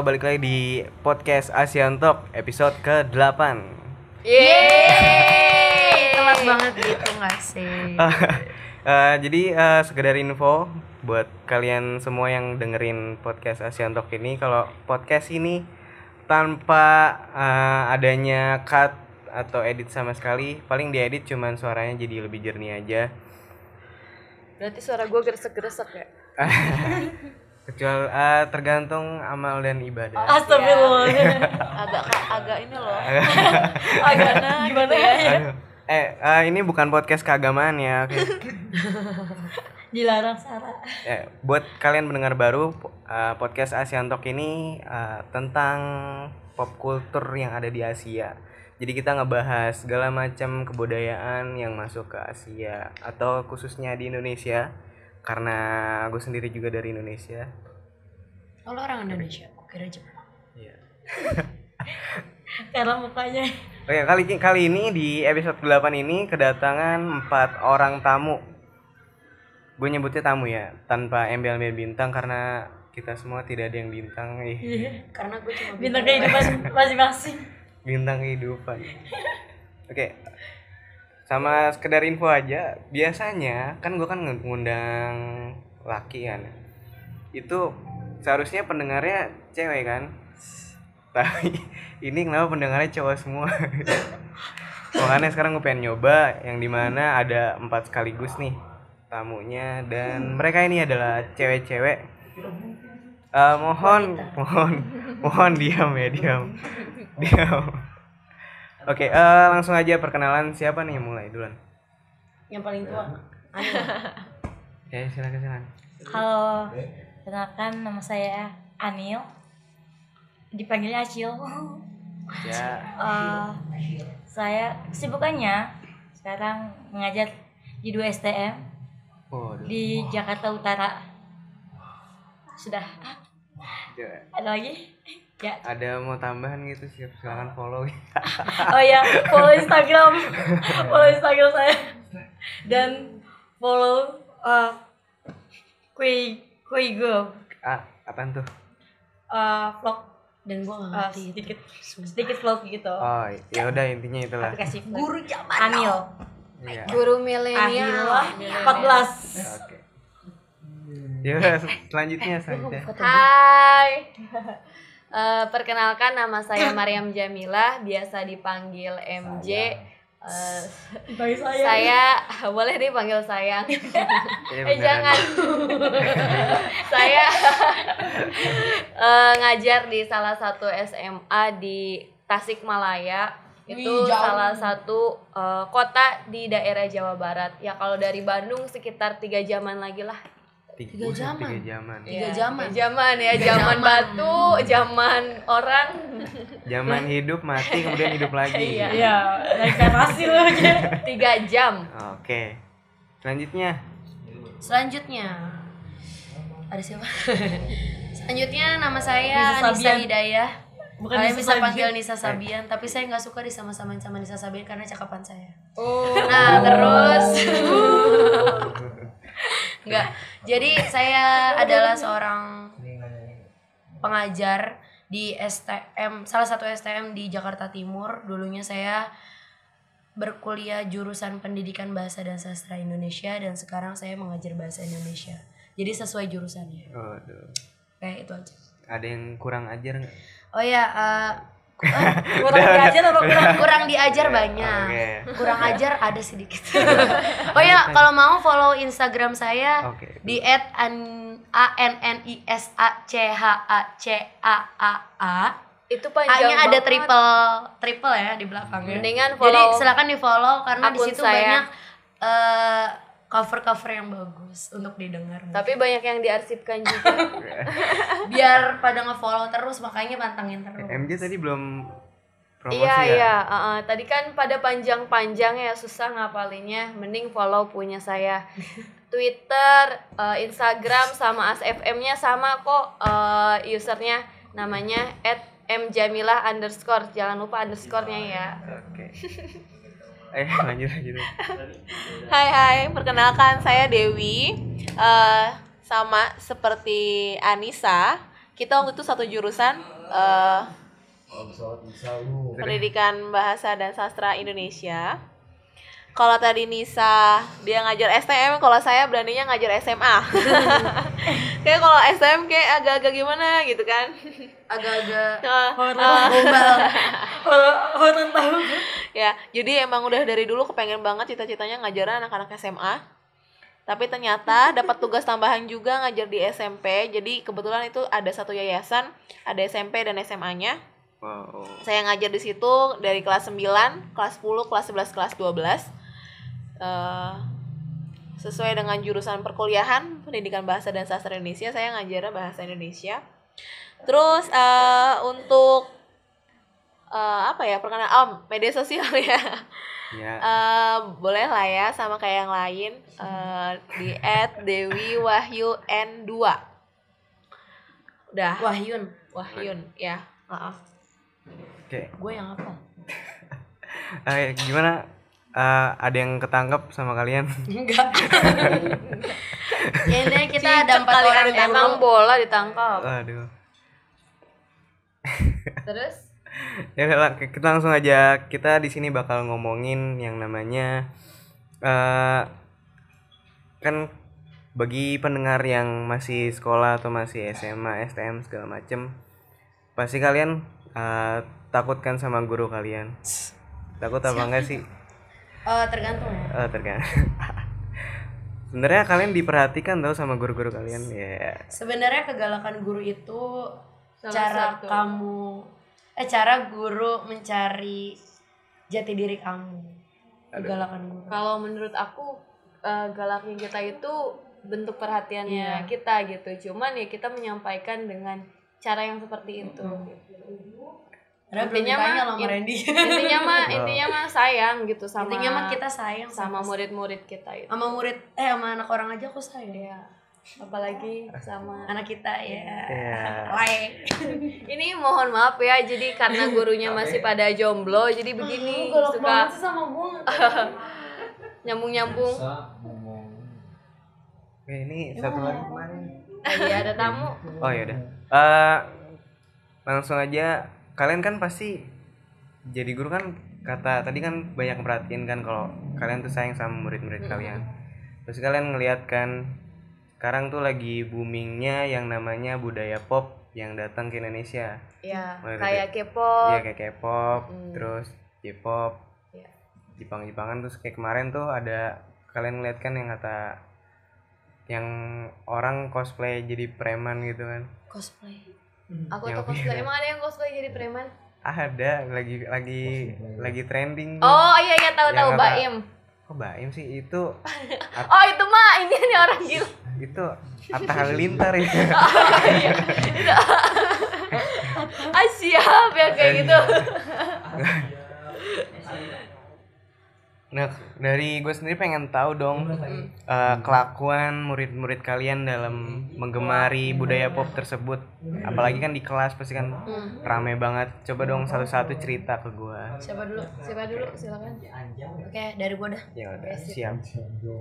halo balik lagi di podcast Asian Talk episode ke-8 Yeay, telat banget gitu gak sih? Eh, Jadi eh, sekedar info buat kalian semua yang dengerin podcast Asian Talk ini Kalau podcast ini tanpa eh, adanya cut atau edit sama sekali Paling diedit cuman suaranya jadi lebih jernih aja. Berarti suara gue gresek-gresek ya? Kecuali eh, tergantung amal dan ibadah Astagfirullah. Agak agak ini loh. agak nah gimana ya? Aduh. Eh, eh, ini bukan podcast keagamaan ya. Oke. Dilarang Sarah. Eh, buat kalian pendengar baru, eh, podcast Asian Talk ini eh, tentang pop culture yang ada di Asia. Jadi kita ngebahas segala macam kebudayaan yang masuk ke Asia atau khususnya di Indonesia. Karena gue sendiri juga dari Indonesia. Kalau orang Indonesia, oke aja. Iya. Karena mukanya. Oke, kali kali ini di episode 8 ini kedatangan empat orang tamu. Gue nyebutnya tamu ya, tanpa embel-embel bintang karena kita semua tidak ada yang bintang. Ih, Karena gue cuma bintang kehidupan masing-masing. bintang kehidupan. Oke. Sama sekedar info aja, biasanya kan gue kan ngundang laki kan. Itu seharusnya pendengarnya cewek kan. Tapi ini kenapa pendengarnya cowok semua? Makanya sekarang gue pengen nyoba yang di mana ada empat sekaligus nih tamunya dan mereka ini adalah cewek-cewek. Eh, mohon, mohon, mohon diam ya diam, diam. Oke, eh, langsung aja perkenalan siapa nih yang mulai duluan? Yang paling tua. Anil. Ya silakan silakan. Halo, kenalkan nama saya Anil. Dipanggilnya Acil. Ya, Eh, saya kesibukannya sekarang mengajar di 2 STM waduh. di Jakarta Utara. Sudah. Ya, Ada lagi? Ya. Ada mau tambahan gitu siap silakan follow. Oh ya, follow Instagram. follow Instagram saya. Dan follow uh, Kui Kui Girl ah, apaan tuh? uh, vlog Dan gue uh, itu. sedikit sedikit vlog gitu. Oh, ya udah intinya itulah. aplikasi vlog. Guru zaman Anil Iya. Guru milenial. Akhirnya 14 Oke. Ya, selanjutnya selanjutnya. Hai. Eh, perkenalkan nama saya Mariam Jamilah, biasa dipanggil MJ. Eh, bagi saya saya boleh dipanggil sayang. Ya, eh beneran. jangan. saya eh, ngajar di salah satu SMA di Tasikmalaya. Itu Wih, salah satu eh, kota di daerah Jawa Barat. Ya kalau dari Bandung sekitar tiga jaman lagi lah. Tiga, Tiga buset, zaman. Tiga zaman. Tiga Ya, zaman. tiga zaman ya, Tiga zaman zaman. batu, zaman orang. Zaman hidup mati kemudian hidup lagi. Iya. Iya, naik lu aja. Tiga jam. Oke. Selanjutnya. Selanjutnya ada siapa? Selanjutnya nama saya Nisa. Hidayah. Bukan Kalian Nisa bisa Sabian. panggil Nisa Sabian, tapi saya nggak suka disama-samain sama Nisa Sabian karena cakapan saya. Oh. Nah, terus Enggak. Jadi saya adalah seorang pengajar di STM, salah satu STM di Jakarta Timur. Dulunya saya berkuliah jurusan Pendidikan Bahasa dan Sastra Indonesia dan sekarang saya mengajar bahasa Indonesia. Jadi sesuai jurusannya. Waduh. Kayak itu aja. Ada yang kurang ajar nggak? Oh ya, eh, Kurang diajar apa kurang? kurang diajar banyak. Oke. Kurang ajar ada sedikit. oh ya, kalau mau follow Instagram saya Oke. di @an a n n i s a c h a c a a a Itu panjang A-nya ada banget. triple triple ya di belakangnya. Mendingan Jadi follow silakan di follow karena di situ saya. banyak eh, cover-cover yang bagus untuk didengar. Tapi banyak yang diarsipkan juga. biar pada nge-follow terus makanya pantengin terus. MJ tadi belum promosi iya ya? iya. uh, uh. Tadi kan pada panjang-panjang ya susah ngapalinnya. Mending follow punya saya. Twitter, uh, Instagram sama ASFM-nya sama kok uh, usernya namanya @mjamilah underscore jangan lupa underscore-nya ya. Oke. Eh lanjut lanjut. Hai hai, perkenalkan saya Dewi. Eh, sama seperti Anissa, kita waktu itu satu jurusan eh, pendidikan bahasa dan sastra Indonesia. Kalau tadi Nisa dia ngajar STM, kalau saya beraninya ngajar SMA. kayak kalau STM kayak agak-agak gimana gitu kan. agak-agak Nah, gombal Orang tahu. ya, jadi emang udah dari dulu kepengen banget cita-citanya ngajar anak-anak SMA. Tapi ternyata dapat tugas tambahan juga ngajar di SMP. Jadi kebetulan itu ada satu yayasan, ada SMP dan SMA-nya. Wow. Saya ngajar di situ dari kelas 9, kelas 10, kelas 11, kelas 12. Eh, sesuai dengan jurusan perkuliahan Pendidikan Bahasa dan Sastra Indonesia, saya ngajar bahasa Indonesia. Terus eh, untuk eh, apa ya perkenalan oh, media sosial ya. Ya. Eh, boleh lah ya sama kayak yang lain Eh, di @dewiwahyu_n2. Udah, Wahyun Wahyun ya. Heeh. Oke. gue yang apa Eh, gimana? Eh, ada yang ketangkep sama kalian? enggak ya intinya kita ada empat kali orang ada dulu Emang bola ditangkap. Aduh. Terus Ya udah kita langsung aja. Kita di sini bakal ngomongin yang namanya eh kan bagi pendengar yang masih sekolah atau masih SMA, STM segala macem pasti kalian eh, takut kan sama guru kalian. Takut apa enggak sih? Eh, tergantung ya Eh, tergantung. Sebenarnya kalian diperhatikan tau sama guru-guru kalian ya. sebenarnya kegalakan guru itu Salah cara satu. kamu eh cara guru mencari jati diri kamu kegalakan guru kalau menurut aku eh, galaknya kita itu bentuk perhatiannya Iya. kita gitu. Cuman ya kita menyampaikan dengan cara yang seperti itu. Padahal belum Intinya mah- loh sama Randy intinya mah intinya mah sayang gitu sama intinya mah kita sayang sama murid-murid kita itu. sama murid eh sama anak orang aja aku sayang Ya, apalagi sama anak kita ya Ya. Lain. ini mohon maaf ya jadi karena gurunya masih pada jomblo jadi begini galak suka sama gue nyambung nyambung Oke, ini satu lagi kemarin. iya ada tamu Oh ya udah. Eh, langsung aja. Kalian kan pasti jadi guru kan kata tadi kan banyak merhatiin kan kalau kalian tuh sayang sama murid-murid kalian. Terus kalian ngeliat kan sekarang tuh lagi boomingnya yang namanya budaya pop yang datang ke Indonesia. ya Mulai kayak K-pop Iya kayak K-pop, Mm. terus J-pop, Iya. Jepang-Jepangan terus kayak kemarin tuh ada kalian ngeliat kan yang kata yang orang cosplay jadi preman gitu kan. cosplay aku Yang tuh cosplay. Emang ada yang cosplay jadi preman? Ada lagi lagi lagi trending. Tuh. oh iya iya tahu Yang tahu Baim. Kok Baim sih? Itu oh itu mah ini nih orang gila. Itu Atta Halilintar ya ah siap ya kayak gitu nah dari gue sendiri pengen tahu dong eh, kelakuan murid-murid kalian dalam menggemari budaya pop tersebut. Apalagi kan di kelas pasti kan rame banget. Coba dong satu-satu cerita ke gue siapa dulu? Siapa dulu? Silakan. Oke dari gue dah. Ya udah siap.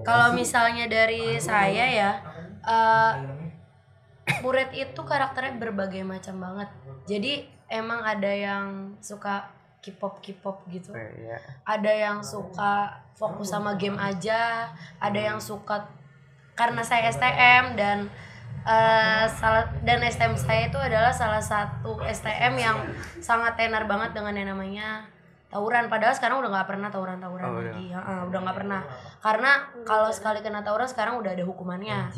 Kalau misalnya dari saya ya eh, murid itu karakternya berbagai macam banget. Jadi emang ada yang suka K-pop K-pop gitu. Oke, ya ada yang suka fokus sama game aja ada yang suka karena saya STM dan eh, salah dan STM saya itu adalah salah satu STM yang sangat tenar banget dengan yang namanya tawuran. Padahal sekarang udah nggak pernah tawuran-tawuran Oh, udah. lagi. Heeh, udah nggak pernah. Karena kalau sekali kena tawuran sekarang udah ada hukumannya.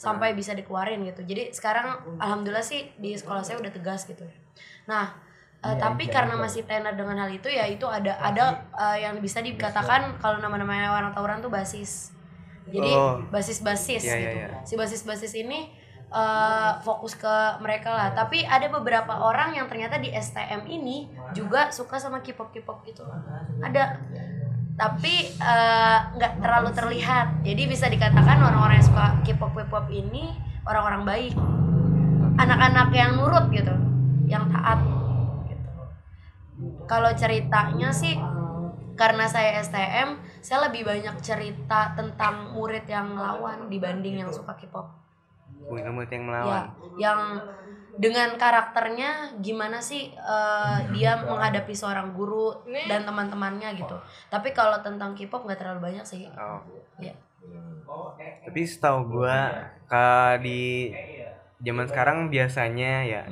Sampai bisa dikeluarin gitu. Jadi sekarang alhamdulillah sih di sekolah saya udah tegas gitu. Nah eh, tapi karena masih tenar dengan hal itu ya itu ada ada eh, yang bisa dikatakan kalau nama-namanya orang tawuran tuh basis. Jadi Oh. basis-basis Iya, iya, gitu. iya. si basis-basis ini eh, fokus ke mereka lah. Tapi ada beberapa orang yang ternyata di STM ini juga suka sama K-pop K-pop gitu. Ada. Tapi nggak terlalu terlihat. Jadi bisa dikatakan orang-orang yang suka K-pop K-pop ini orang-orang baik. Anak-anak yang nurut gitu. Yang taat kalau ceritanya sih karena saya STM saya lebih banyak cerita tentang murid yang lawan dibanding yang suka K-pop. Murid yang ya melawan. yang dengan karakternya gimana sih eh, dia menghadapi seorang guru dan teman-temannya gitu. Tapi kalau tentang K-pop nggak terlalu banyak sih. Oh. ya Tapi setahu gua ka di zaman sekarang biasanya ya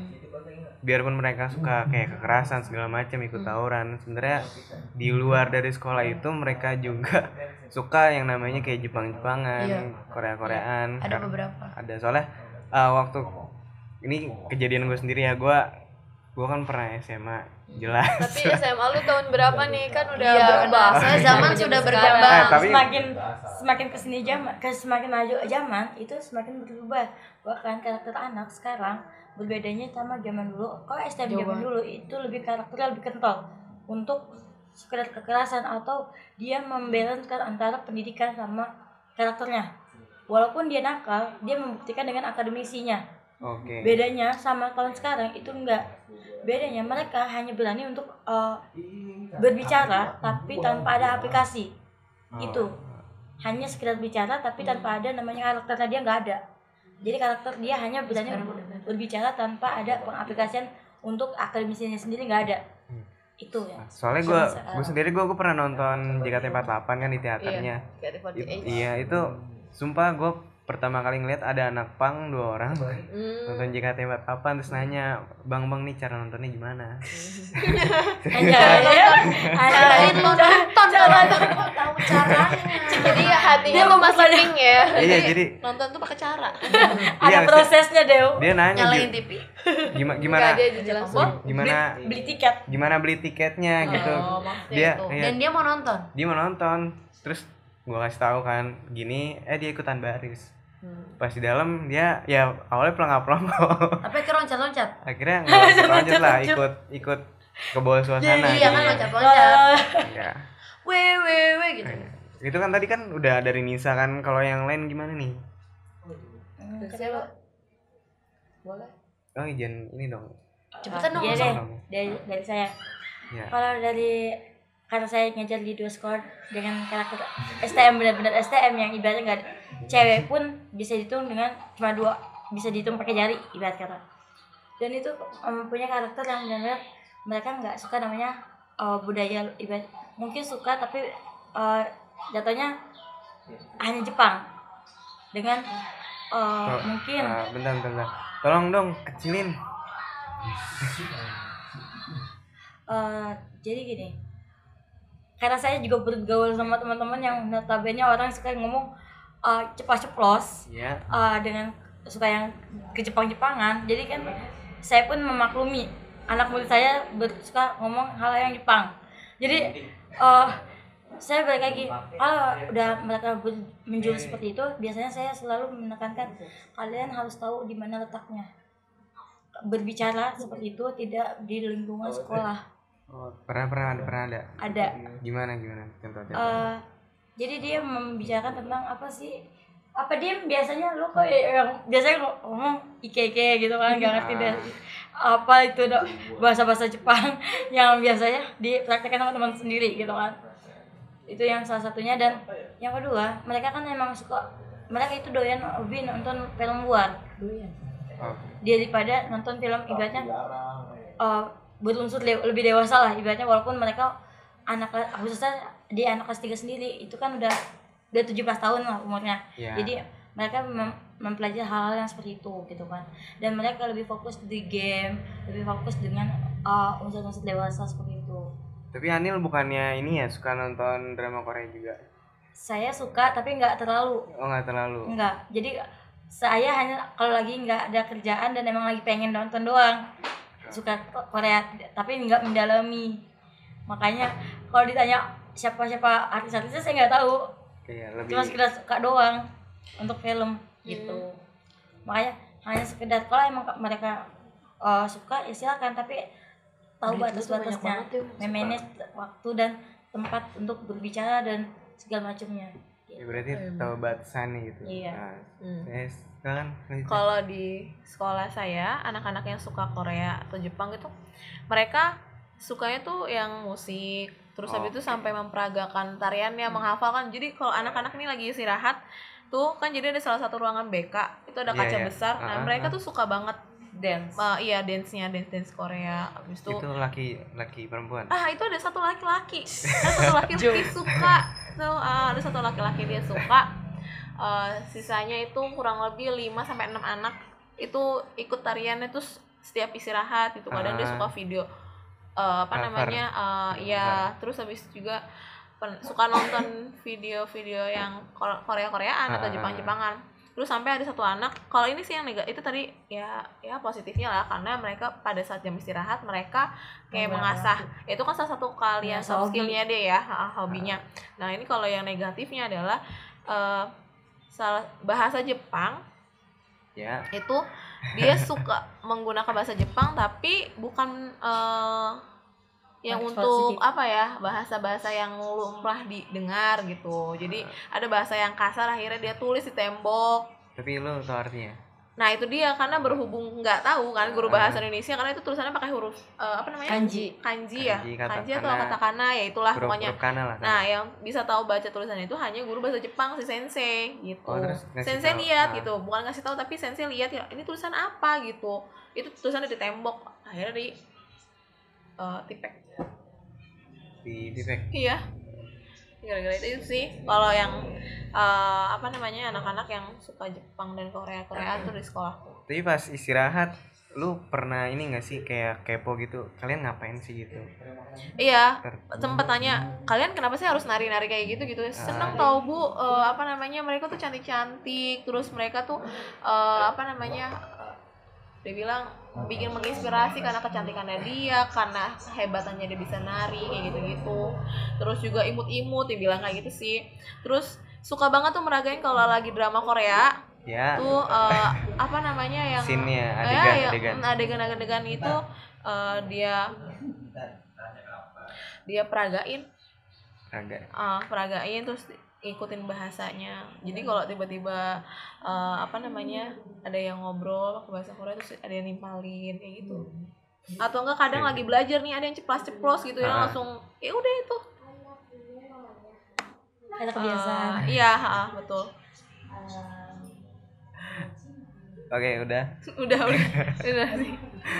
biarpun mereka suka kayak kekerasan segala macam ikut tawuran sebenarnya di luar dari sekolah itu mereka juga suka yang namanya kayak Jepang-Jepangan, Iya. Korea-Koreaan. ada beberapa ada soalnya uh, waktu ini kejadian gue sendiri ya gue gue kan pernah SMA jelas. Tapi SMA lu tahun berapa nih? Kan udah Iya, berubah. soalnya zaman Zaman sudah sekarang. berkembang. Eh, tapi semakin semakin ke sini zaman ke semakin maju zaman itu semakin berubah. Bahkan karakter anak sekarang berbedanya sama zaman dulu. Kalau STM Jauh zaman dulu itu lebih karakternya lebih kental untuk sekedar kekerasan atau dia membalancekan antara pendidikan sama karakternya. Walaupun dia nakal dia membuktikan dengan akademisinya oke. Bedanya sama tahun sekarang itu enggak. Bedanya mereka hanya berani untuk uh, berbicara tapi tanpa ada aplikasi. Oh. itu. Hanya sekedar bicara tapi tanpa ada namanya karakternya dia nggak ada. Jadi karakter dia hanya berani berbicara tanpa ada pengaplikasian untuk akademisinya sendiri nggak ada. Hmm. itu ya. Soalnya gue gue sendiri gue pernah nonton JKT48 kan di teaternya. JKT48. It- iya itu sumpah gue pertama kali ngeliat ada anak pang dua orang. Hmm. nonton JKT48 terus nanya bang bang nih cara nontonnya gimana? Kirain lo nonton. mau tahu caranya. Jadi hatinya lu masih pink ya. iya jadi nonton tuh pakai cara. Ada iya, prosesnya Dew dia nanya nyalain "Gi- TV gimana gimana? dia gimana? beli tiket. Gimana beli tiketnya gitu. oh maksudnya dia itu. iya, dan dia mau nonton? Dia mau nonton. Terus gua kasih tahu kan gini eh dia ikutan baris Hmm. pas di dalam dia ya awalnya pelangap pelongo tapi akhirnya loncat-loncat. Akhirnya nggak lanjut lah ikut ikut ke bawah suasana iya kan jadinya. loncat-loncat. Ya weh weh weh gitu. Itu kan tadi kan udah dari Nisa kan kalau yang lain gimana nih? Siapa? Boleh. oh izin ini dong. Cepetan dong Iya deh, dari dari saya. Ya kalau dari karena saya ngajar di dua sekolah dengan karakter STM benar-benar STM yang ibaratnya nggak cewek pun bisa dihitung dengan cuma dua bisa dihitung pakai jari ibarat kata. Dan itu mempunyai karakter yang benar-benar mereka nggak suka namanya uh, budaya ibarat mungkin suka tapi uh, jatuhnya hanya Jepang. Dengan uh, Oh, mungkin ah, bentar bentar bentar. tolong dong kecilin. Eh, jadi gini karena saya juga bergaul sama teman-teman yang notabene orang suka ngomong uh, cepat ceplos ya uh, dengan suka yang ke Jepang-Jepangan. Jadi kan saya pun memaklumi anak murid saya ber- suka ngomong hal yang Jepang. Jadi uh, saya balik lagi kalau udah mereka menjurus seperti itu biasanya saya selalu menekankan kalian harus tahu di mana letaknya. Berbicara seperti itu tidak di lingkungan sekolah oh, pernah pernah ada pernah ada? Ada. Gimana gimana? Contoh contoh Eh, jadi dia membicarakan tentang apa sih? Apa dia biasanya lu kok yang biasanya ngomong ike ike gitu kan gak ngerti deh. Apa itu dok? Bahasa bahasa Jepang yang biasanya dipraktekkan sama teman sendiri gitu kan. Itu yang salah satunya. Dan yang kedua mereka kan emang suka mereka itu doyan lebih nonton film luar. Oh, daripada nonton film ibaratnya uh, berunsur le- lebih dewasa lah ibaratnya walaupun mereka anak khususnya di anak kelas 3 sendiri itu kan udah udah 17 tahun lah umurnya. Ya jadi mereka mem- mempelajari hal-hal yang seperti itu gitu kan. Dan mereka lebih fokus di game lebih fokus dengan uh, unsur-unsur dewasa seperti itu. Tapi Anil bukannya ini ya suka nonton drama Korea juga? Saya suka tapi nggak terlalu. Oh nggak terlalu. Enggak. Jadi saya hanya kalau lagi nggak ada kerjaan dan emang lagi pengen nonton doang. Suka Korea tapi nggak mendalami. Makanya kalau ditanya siapa-siapa artis-artisnya saya nggak tahu. kayak lebih Cuma sekedar suka doang untuk film gitu. Makanya hanya sekedar kalau emang mereka uh, suka ya silakan tapi tahu batas-batasnya. ya. Memanage waktu dan tempat untuk berbicara dan segala macamnya. ya, berarti tahu batasannya gitu Iya. nah, Hmm. saya sekarang lanjut. Kalau di sekolah saya, anak-anak yang suka Korea atau Jepang gitu, mereka sukanya tuh yang musik, terus habis itu sampai memperagakan tariannya, menghafalkan. Jadi kalau anak-anak ini lagi istirahat, tuh kan jadi ada salah satu ruangan BK itu ada Iya, kaca iya. besar. Nah Ah, mereka tuh suka banget dance. Uh, iya dance nya dance dance Korea. Abis itu itu laki laki perempuan? Ah itu ada satu laki-laki. Ada satu laki-laki suka. Tuh ah, ada satu laki-laki dia suka Eh, sisanya itu kurang lebih 5 sampai enam anak. Itu ikut tariannya tuh setiap istirahat gitu. Kadang dia Ah. suka video eh, apa Cover. namanya eh, ya terus habis juga pen- suka nonton video-video yang Ko- Korea-Koreaan atau Ah. Jepang-Jepangan. Terus sampai ada satu anak kalau ini sih yang negatif itu tadi ya ya positifnya lah. Karena mereka pada saat jam istirahat mereka kayak mengasah. itu kan salah satu kalian Mengasah soft hobi. skillnya deh ya ah, hobinya. Nah ini kalau yang negatifnya adalah eh, salah bahasa Jepang. Ya. Itu dia suka menggunakan bahasa Jepang tapi bukan eh, yang untuk positif. apa ya bahasa-bahasa yang lumrah didengar gitu. Jadi ada bahasa yang kasar akhirnya dia tulis di tembok. Tapi lo tau artinya nah itu dia karena berhubung nggak tahu kan guru bahasa Indonesia karena itu tulisannya pakai huruf eh, apa namanya Kanji. kanji ya Kanji, kanji atau katakana. ya itulah huruf pokoknya huruf kana lah Nah, yang bisa tahu baca tulisan itu hanya guru bahasa Jepang si sensei gitu. Oh, sensei tahu. lihat Ah. gitu, bukan ngasih tahu tapi sensei lihat ya ini tulisan apa gitu. Itu tulisannya di tembok. Akhirnya di eh, tipek. di defect Iya. Gara-gara itu sih. Kalau yang eh, apa namanya anak-anak yang suka Jepang dan Korea Korea tuh di sekolahku. tapi pas istirahat lu pernah ini gak sih kayak kepo gitu kalian ngapain sih gitu? Iya, sempet tanya kalian kenapa sih harus nari-nari kayak gitu gitu? Seneng tau bu. Eh, apa namanya mereka tuh cantik-cantik terus mereka tuh eh, apa namanya dia bilang bikin menginspirasi karena kecantikannya dia karena hebatannya dia bisa nari kayak gitu-gitu. Terus juga imut-imut dia bilang kayak gitu sih. Terus suka banget tuh meragain kalau lagi drama Korea ya. tuh eh, apa namanya yang scene-nya Eh, adegan ya, adegan. adegan-adegan itu eh, dia dia peragain. Ah peragain terus ikutin bahasanya. Jadi kalau tiba-tiba eh, apa namanya ada yang ngobrol pakai bahasa Korea terus ada yang nimpalin kayak gitu. Atau enggak kadang Oke. lagi belajar nih ada yang ceplos-ceplos gitu ya Ah. langsung ya udah itu. Ada kebiasaan Eh, iya ah, betul. Oke udah. Udah udah. Udah sih.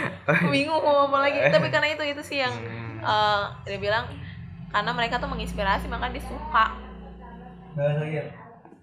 Bingung mau apa lagi. Tapi karena itu itu sih yang Hmm. eh, dia bilang karena mereka tuh menginspirasi maka dia suka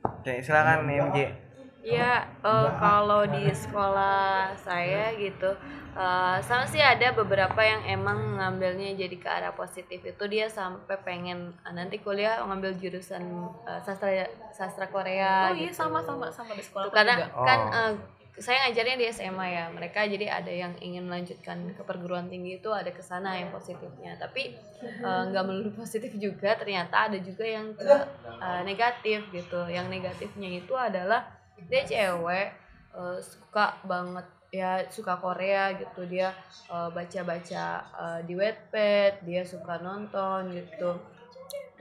oke silakan MJ Ya, eh, kalau di sekolah saya gitu, eh, sama sih ada beberapa yang emang ngambilnya jadi ke arah positif itu dia sampai pengen eh, nanti kuliah ngambil jurusan eh, sastra sastra Korea. oh iya gitu. sama sama sama di sekolah Tuh, karena juga kan Oh. Saya ngajarnya di SMA ya. Mereka jadi ada yang ingin melanjutkan ke perguruan tinggi itu ada ke sana yang positifnya. Tapi eh, nggak melulu positif juga ternyata ada juga yang ke eh, negatif gitu. Yang negatifnya itu adalah dia cewek eh, suka banget ya suka Korea gitu. Dia baca-baca eh, di Wattpad dia suka nonton gitu.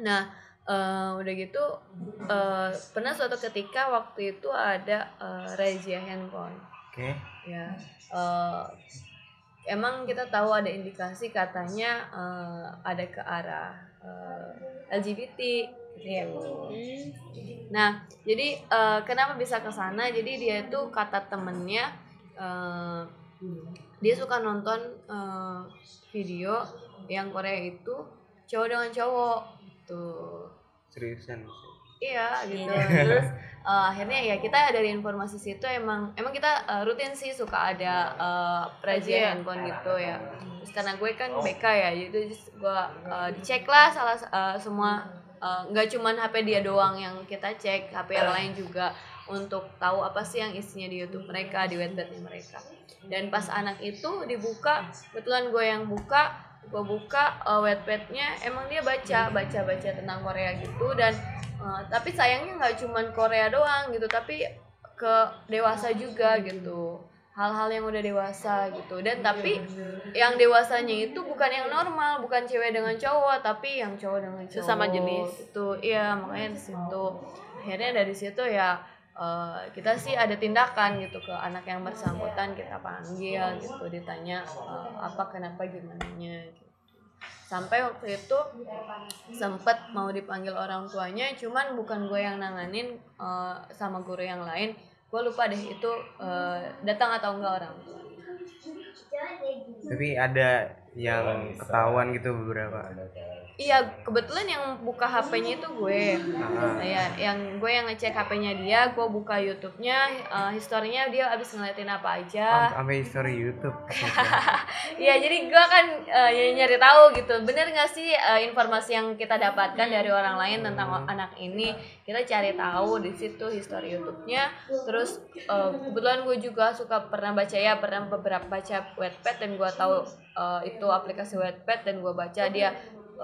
Nah eh, udah gitu eh, pernah suatu ketika waktu itu ada eh, razia handphone oke ya eh, emang kita tahu ada indikasi katanya eh, ada ke arah eh, LGBT gitu. Nah, jadi eh, kenapa bisa ke sana? Jadi dia itu kata temennya eh, dia suka nonton eh, video yang Korea itu cowok dengan cowok tuh seriusan Iya gitu. Terus eh, akhirnya ya kita dari informasi situ emang emang kita eh, rutin sih suka ada uh, razia handphone gitu ya. Terus karena gue kan BK ya, jadi gue eh, dicek lah salah eh, semua eh, nggak cuman HP dia doang yang kita cek, HP yang lain juga untuk tahu apa sih yang isinya di YouTube mereka, di website mereka. Dan pas anak itu dibuka, kebetulan gue yang buka, gue buka uh, webpadnya emang dia baca baca baca tentang Korea gitu dan uh, tapi sayangnya nggak cuman Korea doang gitu tapi ke dewasa juga gitu. Hal-hal yang udah dewasa gitu. Dan tapi yang dewasanya itu bukan yang normal bukan cewek dengan cowok tapi yang cowok dengan cowok Sesama jenis. itu iya makanya di situ. Akhirnya dari situ ya eh, kita sih ada tindakan gitu ke anak yang bersangkutan kita panggil gitu ditanya eh, apa kenapa gimana gitu. Sampai waktu itu sempet mau dipanggil orang tuanya cuman bukan gue yang nanganin eh, sama guru yang lain. Gue lupa deh itu datang atau enggak orang tua. Tapi ada yang ketahuan gitu beberapa Iya, kebetulan yang buka HP-nya itu gue. Ah. Ya, yang gue yang ngecek HP-nya dia, gue buka YouTube-nya, eh, historinya dia abis ngeliatin apa aja. Am- sampai story YouTube Iya, jadi gue kan eh, nyari tahu gitu. Bener gak sih eh, informasi yang kita dapatkan dari orang lain tentang o- anak ini? Kita cari tahu di situ history YouTube-nya. Terus eh, kebetulan gue juga suka pernah baca ya, pernah beberapa baca Wattpad dan gue tahu eh, itu aplikasi Wattpad dan gue baca dia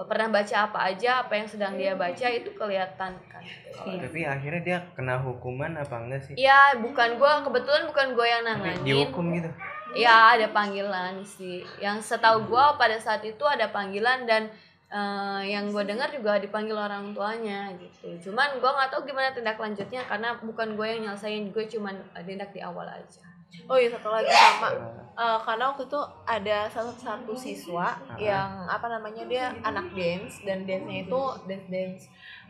pernah baca apa aja, apa yang sedang dia baca itu kelihatan kan. tapi akhirnya dia kena hukuman apa enggak sih Iya, bukan gue kebetulan bukan gue yang Tapi nanganin. dihukum gitu Ya ada panggilan sih. Yang setahu gua pada saat itu ada panggilan dan eh, yang gue dengar juga dipanggil orang tuanya gitu. Cuman gua nggak tahu gimana tindak lanjutnya karena bukan gue yang nyelesain, gue cuman eh, tindak di awal aja. Oh iya satu lagi sama. Eh, karena waktu itu ada satu satu siswa yang apa namanya dia anak dance dan dance-nya itu dance dance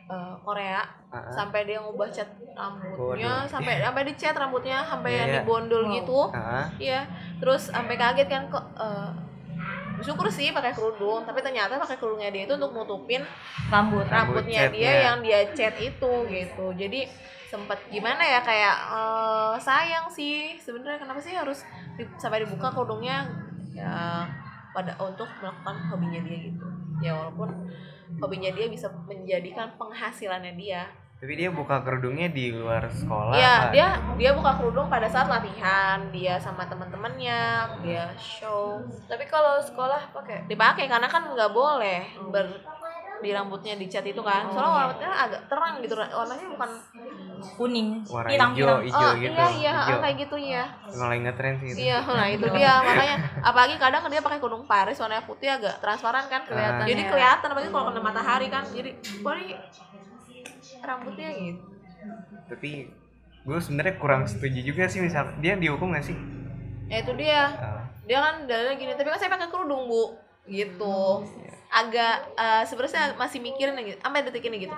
eh, Korea. Ah. sampai dia ngubah cat rambutnya Waduh. sampai sampai dicat rambutnya sampai yang iya. dibondol gitu. Ah, iya. Terus sampai kaget kan kok eh, syukur sih pakai kerudung tapi ternyata pakai kerudungnya dia itu untuk nutupin rambut. Rambut rambutnya catnya. dia yang dia cat itu gitu. Jadi sempat gimana ya kayak eh, sayang sih sebenarnya kenapa sih harus di- sampai dibuka kerudungnya ya pada untuk melakukan hobinya dia gitu. Ya walaupun hobinya dia bisa menjadikan penghasilannya dia tapi dia buka kerudungnya di luar sekolah Iya, dia dia buka kerudung pada saat latihan, dia sama teman-temannya, dia show. Tapi kalau sekolah pakai Dipakai karena kan nggak boleh ber di rambutnya dicat itu kan. Soalnya rambutnya agak terang gitu, warnanya bukan kuning warna pirang hijau hijau oh, gitu iya iya hijau. kayak gitu ya. malah ingat tren sih itu Iya, nah itu dia makanya apalagi kadang dia pakai kerudung Paris warnanya putih agak transparan kan Kelihatan Jadi ya. kelihatan apalagi kalau kena matahari kan. Jadi wah ini rambutnya gitu. tapi gue sebenarnya kurang setuju juga sih misal dia dihukum gak sih? Ya itu dia. Ah, dia kan dalilnya gini tapi kan saya pakai kerudung bu. Gitu. Agak eh, sebenarnya masih mikirin gitu sampai detik ini gitu.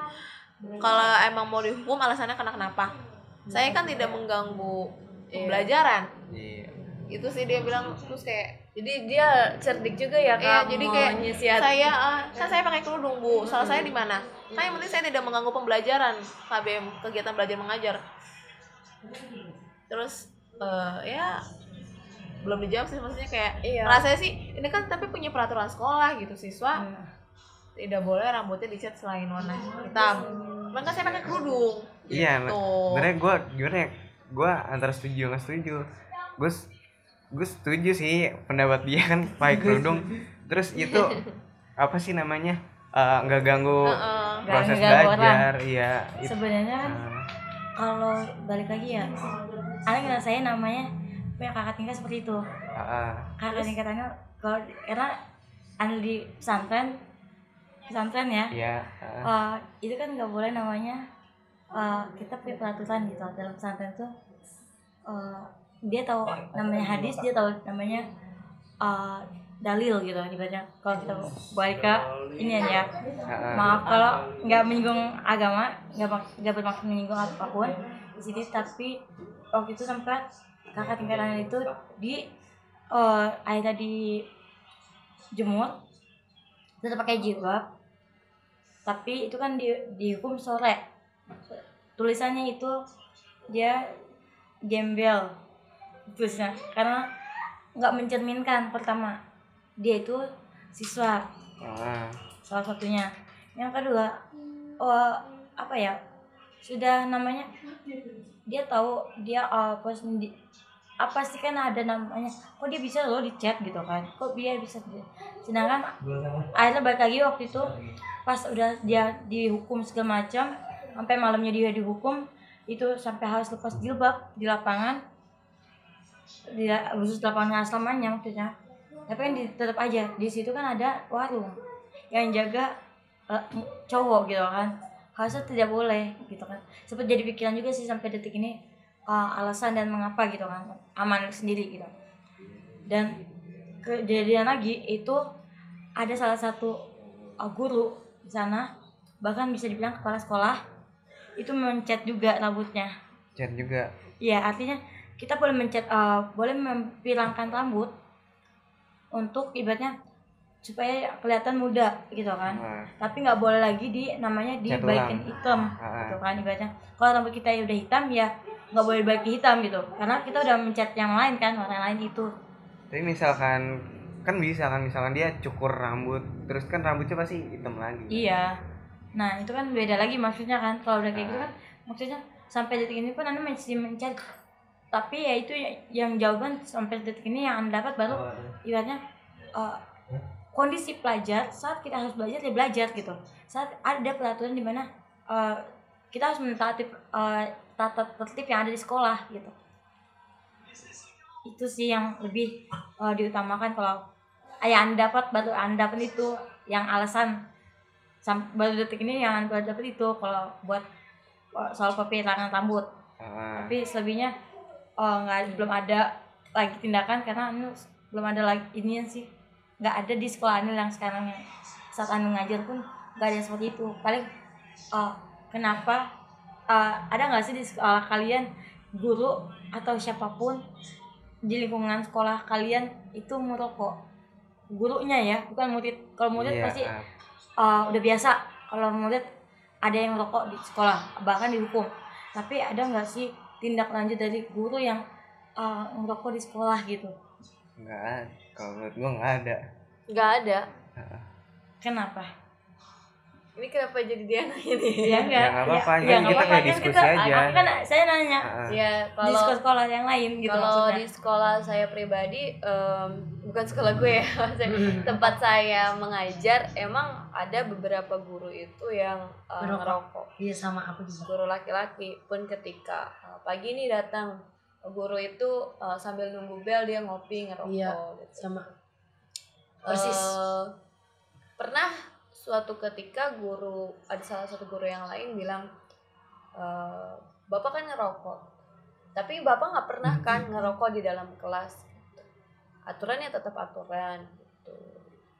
Kalau emang mau dihukum alasannya karena kenapa? Saya kan tidak mengganggu pembelajaran. Iya itu sih dia bilang terus kayak jadi dia cerdik juga ya Iya, kak jadi mau kayak nyisiat saya eh, kan saya pakai kerudung bu. Salah saya di mana? Kan yang penting saya tidak mengganggu pembelajaran KBM kegiatan belajar mengajar. Terus eh, ya belum dijawab sih maksudnya kayak Iya. rasanya sih ini kan tapi punya peraturan sekolah gitu siswa. Hmm. tidak boleh rambutnya dicat selain warna hitam. Cuman kan saya pakai kerudung. Iya Gitu. sebenarnya gue gimana ya? Gue antara setuju nggak setuju. Gue gue setuju sih pendapat dia kan pakai kerudung terus itu apa sih namanya? Eh, nggak ganggu Heeh. Nggak proses ngeganggu belajar iya. Itu sebenarnya kan Ah, kalau balik lagi ya ada ngerasain namanya punya kakak tingkat seperti itu. Ah. kakak tingkatannya kalau karena ada di pesantren pesantren ya. Iya ah. eh, itu kan nggak boleh namanya eh, kita punya peraturan gitu. Dalam pesantren tuh eh, dia tahu namanya hadis dia tahu namanya eh, dalil gitu ibaratnya. Kalau kita balik ke ini ya. Ah, ah. maaf kalau nggak menyinggung agama nggak nggak bermaksud menyinggung apa pun di sini tapi waktu itu sempat kakak tingkatan itu di eh akhirnya di jemur tetap pakai jilbab tapi itu kan di dihukum sore. Tulisannya itu dia gembel tulisnya karena nggak mencerminkan pertama dia itu siswa. Ah, salah satunya. Yang kedua oh, apa ya sudah namanya dia tahu dia uh, di apa sih kan ada namanya kok dia bisa loh di chat gitu kan kok dia bisa sedangkan akhirnya balik lagi waktu itu pas udah dia dihukum segala macam sampai malamnya dia dihukum itu sampai harus lepas jilbab di lapangan di khusus lapangan asramannya maksudnya. Tapi kan di- tetap aja di situ kan ada warung yang jaga eh, cowok gitu kan. Harusnya tidak boleh gitu kan. Sempat jadi pikiran juga sih sampai detik ini eh, alasan dan mengapa gitu kan aman sendiri gitu. Dan kejadian lagi itu ada salah satu uh, guru di sana bahkan bisa dibilang kepala sekolah itu mencet juga rambutnya. Chat juga. Iya, artinya kita boleh mencet, eh, boleh mempilangkan rambut untuk ibaratnya supaya kelihatan muda gitu kan. Nah, Tapi nggak boleh lagi di namanya ulang. hitam Ah. gitu kan ibaratnya. Kalau rambut kita udah hitam ya nggak boleh dibalikin hitam gitu. Karena kita udah mencet yang lain kan, warna lain itu. tapi misalkan kan bisa kan misalkan dia cukur rambut terus kan rambutnya pasti hitam lagi. Iya. Nah, itu kan beda lagi maksudnya kan. Kalau udah kayak gitu kan maksudnya sampai detik ini pun Anda masih mencet tapi ya itu ya- yang jawaban sampai detik ini yang Anda dapat baru ibaratnya uh, kondisi pelajar saat kita harus belajar ya belajar gitu. Saat ada peraturan di mana uh, kita harus mentaati uh, tata tertib yang ada di sekolah gitu. Itu sih yang lebih uh, diutamakan kalau ayah anda dapat baru anda dapat itu yang alasan sam- baru detik ini yang anda dapat itu kalau buat soal pepilangan rambut. Ah, tapi selebihnya eh, nggak belum ada lagi tindakan karena anu belum ada lagi ini sih. Nggak ada di sekolah anu yang sekarang yang saat anu ngajar pun nggak ada seperti itu. Paling eh, kenapa eh, ada nggak sih di sekolah kalian guru atau siapa pun di lingkungan sekolah kalian itu merokok gurunya ya bukan murid. Kalau murid iya, pasti uh, udah biasa. Kalau murid ada yang merokok di sekolah bahkan dihukum tapi ada nggak sih tindak lanjut dari guru yang uh, merokok di sekolah gitu nggak ada. Kalau menurut gua nggak ada. nggak ada kenapa ini kenapa jadi dia nanya nih ya enggak Ya, nggak apa-apa, ya, nggak kita kayak kan diskusi kita- aja. aku kan saya nanya Ah, ya di kalau sekolah-sekolah yang lain gitu kalau maksudnya di sekolah saya pribadi em, bukan sekolah gue ya maksudnya tempat saya mengajar emang ada beberapa guru itu yang eh, Ngerokok. ngerokok Iya sama aku juga. guru laki-laki pun ketika eh, pagi ini datang guru itu eh, sambil nunggu bel dia ngopi ngerokok Iya. gitu. Sama. Persis. Eh, pernah suatu ketika guru ada salah satu guru yang lain bilang eh, bapak kan ngerokok. Tapi bapak nggak pernah kan ngerokok di dalam kelas. Aturannya tetap aturan gitu.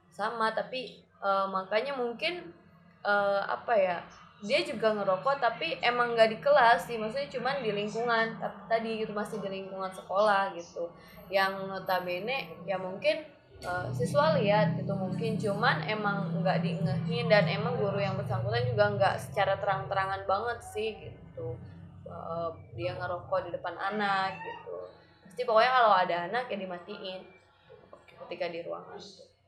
Sama tapi eh, makanya mungkin eh, apa ya dia juga ngerokok tapi emang nggak di kelas sih. Maksudnya cuman di lingkungan tapi tadi gitu masih di lingkungan sekolah gitu. Yang notabene ya mungkin eh, siswa lihat gitu mungkin. Cuman emang nggak diingetin dan emang guru yang bersangkutan juga nggak secara terang-terangan banget sih gitu. Eh, dia ngerokok di depan anak gitu. Pasti pokoknya kalau ada anak ya dimatiin ketika di ruangan.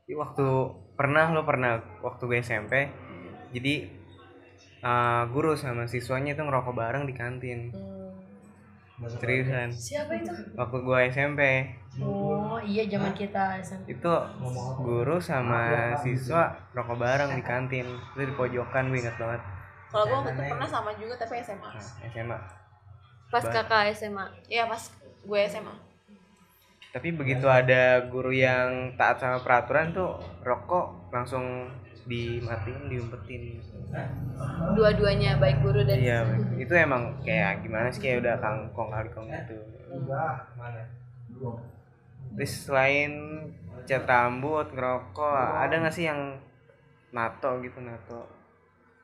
Jadi waktu pernah lo pernah waktu gue SMP jadi eh, guru sama siswanya itu ngerokok bareng di kantin. Seriusan? Siapa itu? waktu gue SMP Oh iya zaman kita SMP. itu guru sama siswa rokok bareng di kantin. Itu di pojokan gue ingat banget. Kalau gue waktu itu pernah sama juga tapi SMA. nah, SMA pas kakak SMA Iya pas gue SMA. tapi begitu ada guru yang taat sama peraturan tuh rokok langsung dimatiin diumpetin. Dua-duanya baik guru dan iya itu emang kayak gimana sih kayak udah kangkong kali kong gitu terus selain cat rambut ngerokok ada nggak sih yang nato gitu nato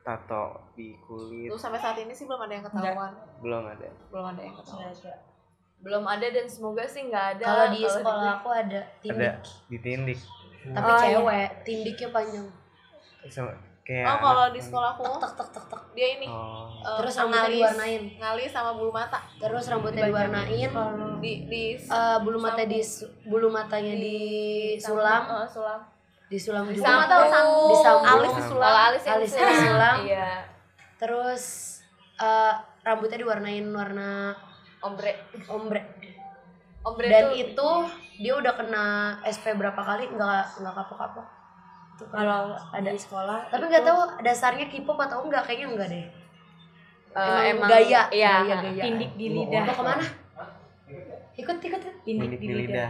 tato di kulit Terus sampai saat ini sih belum ada yang ketahuan. belum ada Belum ada yang ketahuan. belum ada dan semoga sih nggak ada Kalau di sekolah aku ada ada tindik, ditindik tapi Oh, iya. cewek, tindiknya panjang. sama kayak Oh kalau di sekolahku Tek tek tek tek. dia ini oh eh, Terus rambutnya ngalis, diwarnain. ngalis sama bulu mata Terus rambutnya diwarnain. di di eh, bulu mata di bulu matanya disulam, Eh, sulam. disulam juga. Bulu mata sambung, Disambung. alis disulam. Kalau alis yang Alisnya disulam. disulam. iya Terus eh, rambutnya diwarnain warna ombre ombre. ombre Dan tuh itu dia udah kena SP berapa kali nggak nggak kapok-kapok. Itu kalau ada di sekolah. Tapi nggak tahu dasarnya K-pop atau enggak kayaknya enggak deh. eh, emang gaya, iya gaya, gaya. tindik di lidah. Mau ke mana? Ikut ikut. tindik Tindik di di lidah. lidah.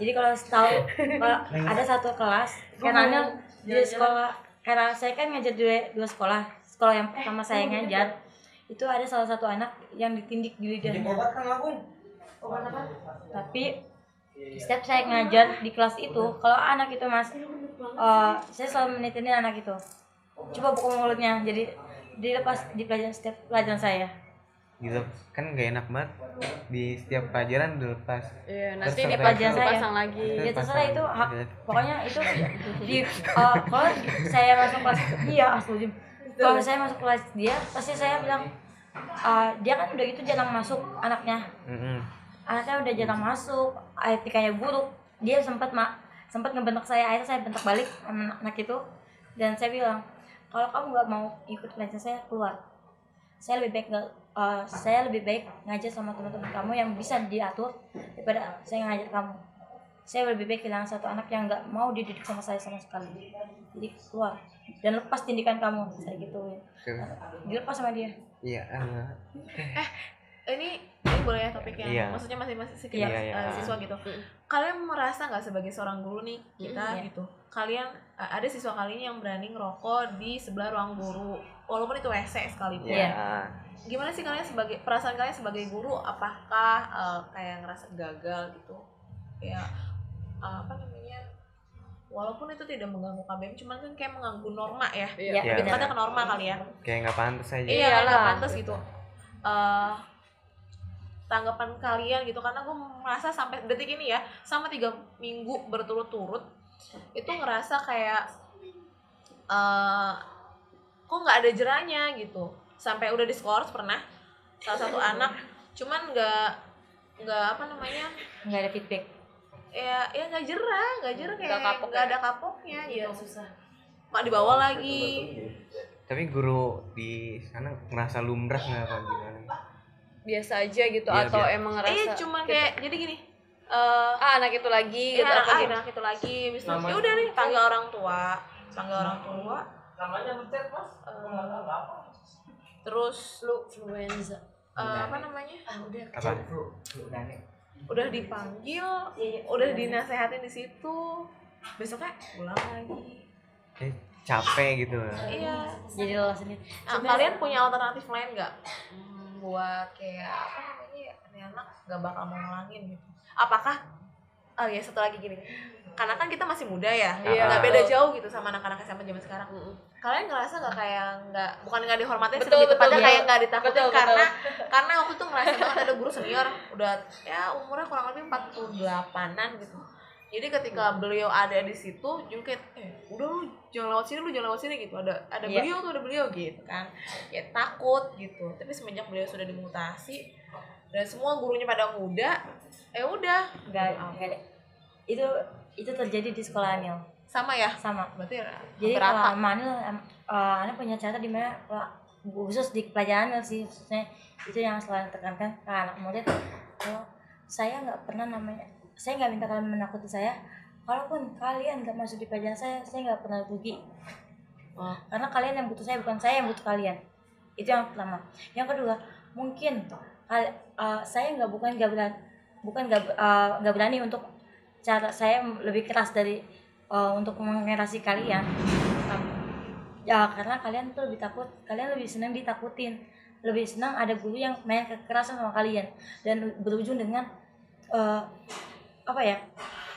Jadi kalau tahu kalau ada satu kelas karena di sekolah karena saya kan ngajar dua, dua sekolah. Sekolah yang pertama saya ngajar. itu ada salah satu anak yang ditindik di lidah. Tapi setiap saya ngajar di kelas itu kalau anak itu mas eh, saya selalu menitinin anak itu. Coba buka mulutnya jadi dilepas di pelajaran setiap pelajaran saya. Gitu. Kan gak enak banget. Di setiap pelajaran dilepas. Iya, nanti di pelajaran saya. pasang lagi. ya terserah itu hak pokoknya itu di eh, kalau saya masuk kelas iya asli kalau saya masuk kelas dia pasti saya bilang eh, dia kan udah gitu jarang masuk anaknya. Mm-mm. anaknya udah jarang masuk etikanya buruk. Dia sempat mak sempat ngebentak saya. Akhirnya saya bentak balik sama anak, anak itu. Dan saya bilang kalau kamu nggak mau ikut pelajaran saya keluar. Saya lebih baik nggak eh, saya lebih baik ngajar sama teman-teman kamu yang bisa diatur daripada saya ngajar kamu. Saya lebih baik kehilangan satu anak yang nggak mau dididik sama saya sama sekali. Jadi keluar dan lepas tindikan kamu. Saya gitu dilepas sama dia. Iya ah, ini ini boleh ya topiknya Iya. maksudnya masih masih sekedar Iya, iya. eh, siswa gitu. Kalian merasa nggak sebagai seorang guru nih kita Iya. gitu? Kalian eh, ada siswa kalian yang berani ngerokok di sebelah ruang guru walaupun itu WC sekalipun. Iya. Gimana sih kalian sebagai perasaan kalian sebagai guru? Apakah eh, kayak ngerasa gagal gitu? Ya eh, apa namanya? Walaupun itu tidak mengganggu KBM cuman kan kayak mengganggu norma ya. Iya. Iya. Lebih tepatnya ke norma kali ya. Kayak nggak pantas aja. Iya nggak pantas gitu. Eh, tanggapan kalian gitu karena gue merasa sampai detik ini ya sama tiga minggu berturut-turut itu ngerasa kayak eh kok nggak ada jeranya gitu. Sampai udah diskors pernah salah satu anak cuman nggak nggak apa namanya? Nggak ada feedback. Ya ya nggak jerah nggak jerah kayak Nggak kapok ya? ada kapoknya Iya gitu. susah. mak dibawa lagi. Tapi guru di sana ngerasa lumrah nggak apa gimana Biasa aja gitu Iya, atau biasa. emang ngerasa eh cuman kita- kayak jadi gini eh ah anak itu lagi Iya, gitu anak, apa ah, gitu. anak itu lagi, itu ya udah nih panggil orang tua, panggil orang tua. Eh, terus Flu, influenza. eh, apa namanya? Ah udah. apa Udah dipanggil, udah dinasehatin di situ. Besoknya pulang lagi. kayak capek gitu Iya. jadi lelah sendiri Nah, kalian punya alternatif lain nggak Hmm, buat kayak apa namanya ya, ini anak nggak bakal mau ngulangin gitu? Apakah? Oh ya satu lagi gini, karena kan kita masih muda ya, Iya. nggak beda jauh gitu sama anak-anak SMA zaman sekarang. Mm-mm. Kalian ngerasa nggak kayak nggak bukan nggak dihormatin Betul, lebih tepatnya kayak nggak ditakutin Betul, betul. karena karena waktu itu ngerasa banget ada guru senior udah ya umurnya kurang lebih 48-an gitu. Jadi ketika beliau ada di situ, juga kayak, eh udah lu jangan lewat sini, lu jangan lewat sini gitu. Ada ada Iya. beliau tuh ada beliau gitu kan. Ya takut gitu. Tapi semenjak beliau sudah dimutasi dan semua gurunya pada muda, eh udah nggak ada itu itu terjadi di sekolah Anil sama ya. sama Berarti jadi hampir rata. kalau Anil eh, Anil punya cara di mana khusus di pelajaran Anil sih khususnya itu yang selalu tekankan ke anak murid kalau saya nggak pernah namanya saya nggak minta kalian menakuti saya. Kalaupun kalian nggak masuk di pelajaran saya saya nggak pernah rugi. Oh. karena kalian yang butuh saya bukan saya yang butuh kalian. Itu yang pertama. Yang kedua mungkin eh, saya nggak bukan nggak berani bukan nggak nggak berani untuk cara saya lebih keras dari eh, untuk mengerasi kalian. Ya karena kalian tuh lebih takut kalian lebih senang ditakutin. Lebih senang ada guru yang main kekerasan sama kalian. Dan berujung dengan eh, apa ya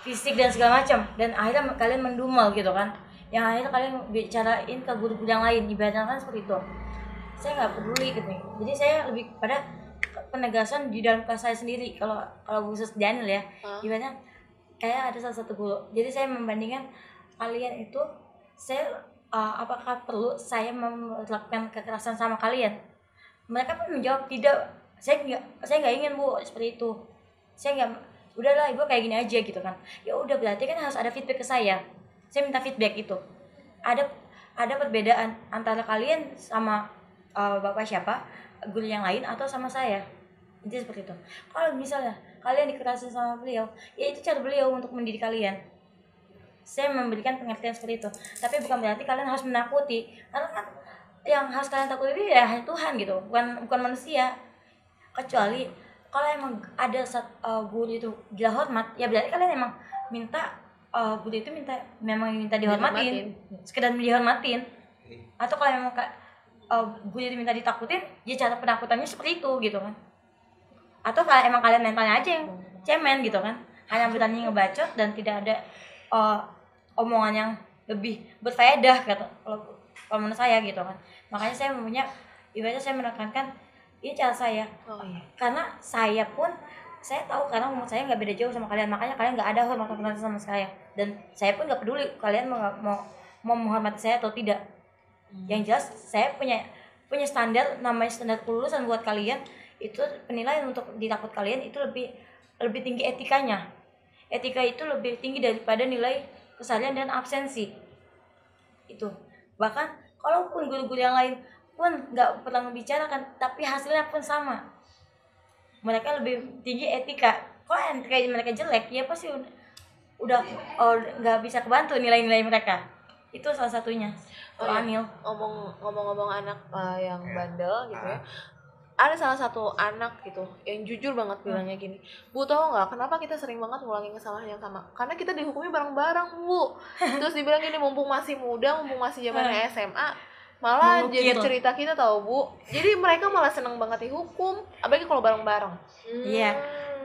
fisik dan segala macam. Dan akhirnya kalian mendumel gitu kan. Yang akhirnya kalian bicarain ke guru-guru yang lain. Ibaratnya kan seperti itu. Saya nggak peduli gitu. Jadi saya lebih pada penegasan di dalam kelas saya sendiri. Kalau kalau khusus Daniel ya. Hah? ibaratnya kayak ada salah satu guru. Jadi saya membandingkan kalian itu saya uh, apakah perlu saya melakukan kekerasan sama kalian? Mereka pun menjawab tidak. Saya nggak saya nggak ingin bu seperti itu. Saya nggak udahlah ibu kayak gini aja gitu kan. Ya udah berarti kan harus ada feedback ke saya. Saya minta feedback itu ada ada perbedaan antara kalian sama uh, bapak siapa guru yang lain atau sama saya? Itu seperti itu. Kalau misalnya kalian dikerasin sama beliau ya itu cara beliau untuk mendidik kalian. Saya memberikan pengertian seperti itu. Tapi bukan berarti kalian harus menakuti. Karena kan yang harus kalian takuti ya Tuhan gitu bukan bukan manusia. Kecuali kalau emang ada sat, uh, guru itu gila hormat ya berarti kalian emang minta uh, guru itu minta memang minta dihormatin. Sekedar dihormatin. Atau kalau memang ka- uh, guru itu minta ditakutin ya cara penakutannya seperti itu gitu kan. Atau kalau emang kalian mentalnya aja yang cemen gitu kan. Hanya berani ngebacot dan tidak ada uh, omongan yang lebih berfaedah kata kalau kalau menurut saya gitu kan. Makanya saya punya ibaratnya saya menekankan ini cara saya. Oh iya. Karena saya pun saya tahu karena umur saya nggak beda jauh sama kalian. Makanya kalian nggak ada hormat hormat sama saya. Dan saya pun nggak peduli kalian mau mau mau menghormati saya atau tidak. Yang jelas saya punya punya standar namanya standar kelulusan buat kalian itu penilaian untuk ditakut kalian itu lebih lebih tinggi etikanya. Etika itu lebih tinggi daripada nilai kesalahan dan absensi. Itu. Bahkan kalaupun guru-guru yang lain pun nggak pernah membicarakan tapi hasilnya pun sama. Mereka lebih tinggi etika. Kalau etika mereka jelek? Ya pasti udah udah oh, nggak bisa kebantu nilai-nilai mereka. Itu salah satunya. Oh, oh, iya. Anil. ngomong ngomong-ngomong anak uh, yang Ya. bandel gitu ya. Ah. ada salah satu anak gitu yang jujur banget bilangnya gini bu tau nggak kenapa kita sering banget ngulangin kesalahan yang sama? Karena kita dihukumnya bareng-bareng bu. Terus dibilang gini mumpung masih muda mumpung masih zamannya SMA malah Mengukir. jadi cerita kita tahu bu. Jadi mereka malah seneng banget dihukum apalagi kalau bareng-bareng. Iya.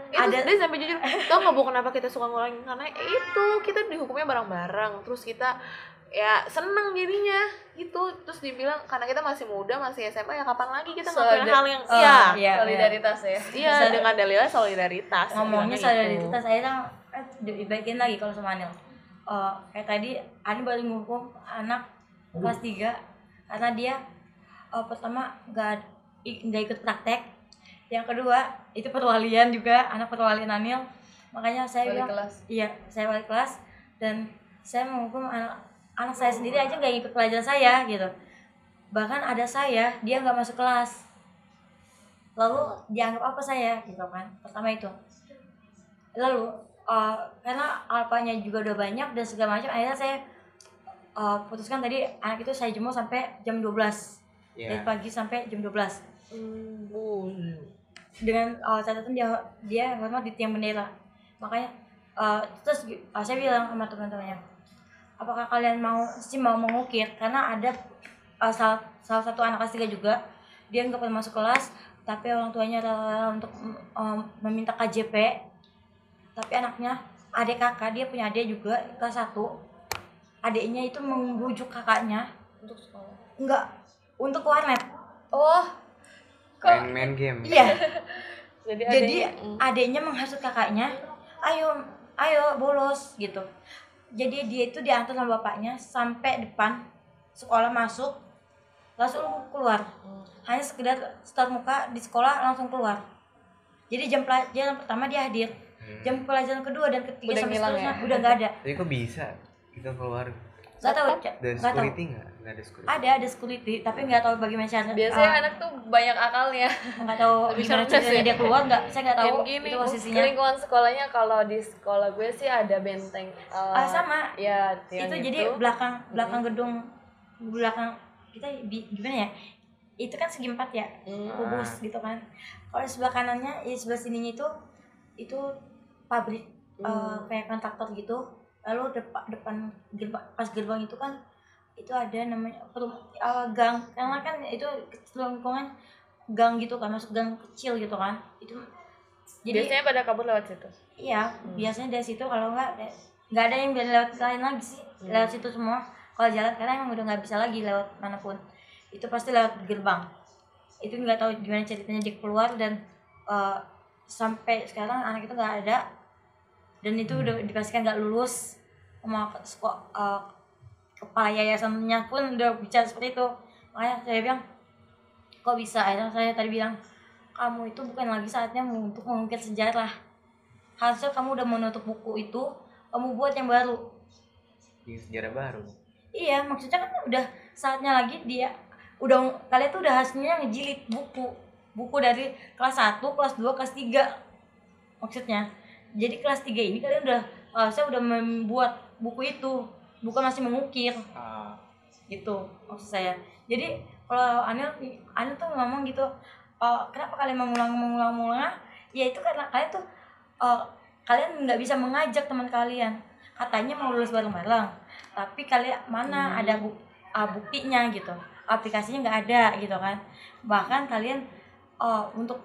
itu Ada- dia sampai jujur. Tau nggak bu kenapa kita suka ngulangin karena ya itu kita dihukumnya bareng-bareng. Terus kita ya seneng jadinya. Gitu. Terus dibilang karena kita masih muda masih SMA ya kapan lagi kita ngelakuin hal yang Oh, iya. iya. solidaritas ya. Iya Sa- dengan dalilnya solidaritas. Ngomongnya gitu. solidaritas saya kan eh, dibaikin lagi kalau sama Anil. Eh, kayak tadi Ani baru ngukum anak kelas 3 karena dia eh, pertama nggak i- nggak ikut praktek. Yang kedua itu perwalian juga anak perwalian Anil. Makanya saya Balik bilang kelas. iya saya balik kelas. Dan saya menghukum anak anak saya sendiri aja nggak ikut pelajaran saya gitu. Bahkan ada saya dia nggak masuk kelas. Lalu dianggap apa saya gitu kan. Pertama itu. Lalu eh, karena alpanya juga udah banyak dan segala macam akhirnya saya eh, putuskan tadi anak itu saya jemur sampai jam 12 dari ya pagi sampai jam 12 Hmm, bu. dengan uh, catatan dia dia hormat di tiang bendera. Makanya uh, terus uh, saya bilang sama teman-temannya apakah kalian mau sih mau mengukir? Karena ada uh, salah, salah satu anak kelas tiga juga. Dia nggak pernah masuk kelas tapi orang tuanya rela untuk um, meminta KJP tapi anaknya adik kakak dia punya adik juga kelas satu adiknya itu membujuk kakaknya. Untuk sekolah? Enggak untuk warnet. Oh. Main main game. Iya. Jadi jadi adanya- adiknya menghasut kakaknya ayo ayo bolos gitu. Jadi dia itu diantar sama bapaknya sampai depan sekolah masuk langsung keluar. Hanya sekedar setor muka di sekolah langsung keluar. Jadi jam pelajaran pertama dia hadir. Hmm. jam pelajaran kedua dan ketiga Udah sampai ngilang seterusnya ya? udah nggak ada. Tapi kok bisa kita keluar. Nggak tahu tahu. security nggak? Nggak ada security. Ada ada security tapi nggak tahu bagaimana cara biasanya ah, anak tuh banyak akalnya. Nggak tahu Lebih gimana cerdas ceritanya ya? dia keluar nggak saya nggak tahu gini, itu posisinya. lingkungan sekolahnya kalau di sekolah gue sih ada benteng eh, Ah, sama. ya yang itu. jadi belakang belakang gedung belakang kita di, gimana ya? Itu kan segi empat ya? Hmm. kubus gitu kan. Kalau di sebelah kanannya ya sebelah sininya itu itu pabrik eh, kayak kontraktor gitu lalu depan depan gerbang pas gerbang itu kan itu ada namanya perum, eh, gang. Karena kan itu lingkungan gang gitu kan masuk gang kecil gitu kan. Itu jadi biasanya pada kabur lewat situ? Iya, biasanya dari situ. Kalau nggak nggak ada yang biar lewat lain lagi sih, lewat situ semua. Kalau jalan karena emang udah nggak bisa lagi lewat mana pun. Itu pasti lewat gerbang. Itu nggak tahu gimana ceritanya dia keluar dan eh, sampai sekarang anak itu nggak ada dan itu udah dipastikan nggak lulus sama sekolah eh, kepala yayasannya pun udah bicara seperti itu. Makanya saya bilang kok bisa? Akhirnya saya tadi bilang kamu itu bukan lagi saatnya untuk mengungkit sejarah harusnya kamu udah menutup buku itu kamu buat yang baru. Bikin sejarah baru. Iya maksudnya kan udah saatnya lagi dia udah kalian tuh udah hasilnya ngejilid buku. Buku dari kelas 1, kelas 2, kelas 3 maksudnya jadi kelas 3 ini kalian udah harusnya udah membuat buku itu. Bukan masih mengukir. Gitu maksud saya. Jadi kalau Anil Anil tuh ngomong gitu "Eh, kenapa kalian mengulang mengulang mengulang ya itu karena kalian tuh eh, kalian nggak bisa mengajak teman kalian. Katanya mau lulus bareng-bareng tapi kalian mana ada bu- ah, buktinya gitu. Aplikasinya nggak ada gitu kan. Bahkan kalian eh, untuk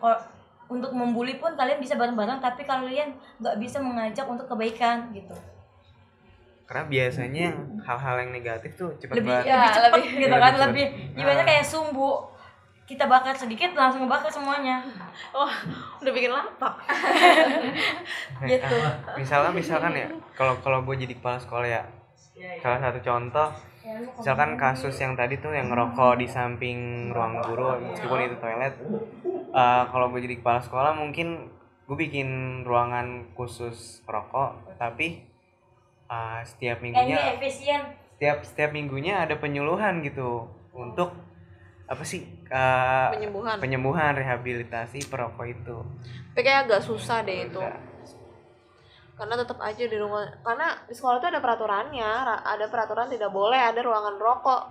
untuk membuli pun kalian bisa bareng-bareng tapi kalian nggak bisa mengajak untuk kebaikan gitu. Karena biasanya hal-hal yang negatif tuh cepet lebih banget. Ya, lebih cepet. lebih- gitu kan cepet. lebih gimana Nah. kayak sumbu. Kita bakar sedikit langsung ngebakar semuanya. Wah, udah bikin lapak. gitu. misalkan misalkan ya kalau kalau gue jadi kepala sekolah ya. Salah satu contoh misalkan kasus yang tadi tuh yang ngerokok di samping ruang guru meskipun itu toilet Eh, kalau gue jadi kepala sekolah mungkin gue bikin ruangan khusus rokok tapi eh, setiap minggunya efisien setiap setiap minggunya ada penyuluhan gitu untuk apa sih eh, Penyembuhan. penyembuhan rehabilitasi perokok itu Tapi kayak agak susah deh itu. Karena tetap aja di rumah karena di sekolah tuh ada peraturannya, ra- ada peraturan tidak boleh ada ruangan rokok.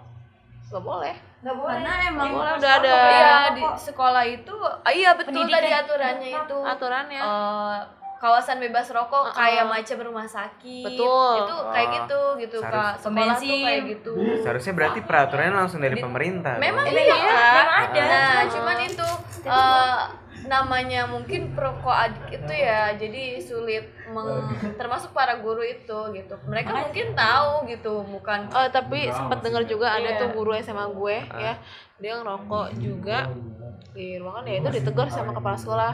Gak boleh. Nggak boleh karena emang harus udah ada. rokok. di sekolah itu ah, iya betul Pendidikan. tadi aturannya itu Aturannya. Eh, kawasan bebas rokok Uh-uh. kayak macam rumah sakit Betul. itu kayak gitu gitu seharus- kak sekolah tuh kayak gitu seharusnya berarti peraturannya langsung dari Di- pemerintah memang iya Memang Kak. ada nah cuma- cuman itu eh, namanya mungkin perokok adik itu ya jadi sulit meng- termasuk para guru itu gitu. Mereka mungkin tahu gitu bukan Eh, tapi sempat dengar juga ada Iya. tuh guru SMA gue ya. Dia ngerokok juga di ruangan ya itu ditegur sama kepala sekolah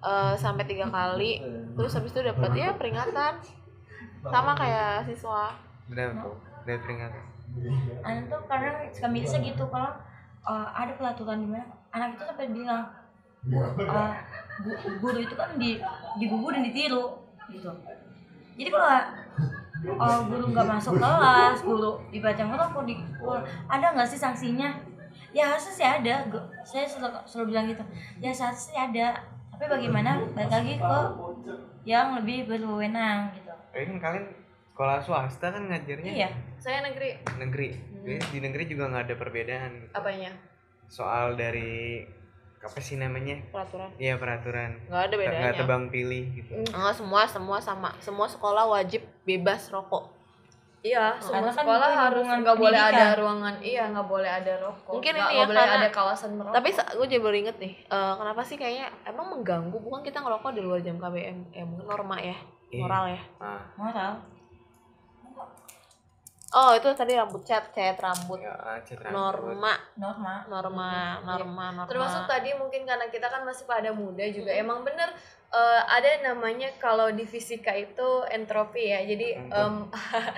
eh, sampai tiga kali. Terus habis itu dapat ya peringatan. Sama kayak siswa. Benar tuh dari peringatan. Anak tuh suka mirisnya gitu kalau uh, ada pelaturan di mana anak itu sampai bilang uh, gu- guru itu kan di digugu dan ditiru gitu. Jadi kalau uh, guru nggak masuk kelas guru dibaca ngerokok di ada nggak sih sanksinya? Ya harusnya sih ada. Gu- saya selalu, selalu bilang gitu. Ya seharusnya sih ada. Tapi bagaimana? Balik lagi ke yang lebih berwenang gitu. Tapi kan kalian sekolah swasta kan ngajarnya iya. Saya negeri. Negeri. Jadi di negeri juga nggak ada perbedaan. Apanya? Soal dari apa sih namanya? Peraturan. Iya peraturan. Nggak ada nggak bedanya. nggak tebang pilih gitu. Enggak semua semua sama. Semua sekolah wajib bebas rokok. Iya, semua Karena kan sekolah harus nggak boleh ada ruangan, iya nggak boleh ada rokok, Mungkin nggak ini nggak ya, boleh karena- ada kawasan merokok. tapi gue jadi baru inget nih eh, kenapa sih kayaknya emang mengganggu? Bukan kita ngerokok di luar jam KBM eh mungkin norma ya Iya. moral ya. Ah. Moral oh itu tadi rambut cat cat rambut ya cet rambut. norma norma norma norma norma Termasuk tadi mungkin karena kita kan masih pada muda juga, emang bener eh, ada namanya kalau di fisika itu entropi ya. Jadi em,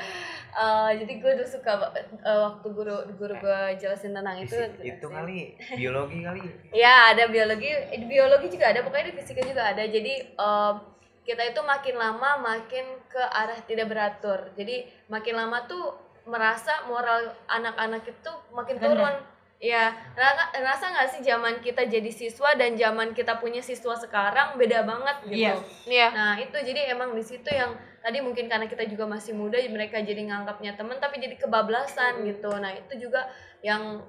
eh, jadi gue tuh suka eh, waktu guru guru gue jelasin tentang itu. Fisik- itu kali biologi kali Ya ada biologi, di biologi juga ada, pokoknya di fisika juga ada. Jadi em, kita itu makin lama makin ke arah tidak beratur. Jadi makin lama tuh merasa moral anak-anak itu makin Rendah. turun. Ya, rasa, nggak sih zaman kita jadi siswa dan zaman kita punya siswa sekarang beda banget gitu. Iya. iya Nah itu jadi emang di situ yang tadi mungkin karena kita juga masih muda mereka jadi nganggapnya temen tapi jadi kebablasan gitu. Nah itu juga yang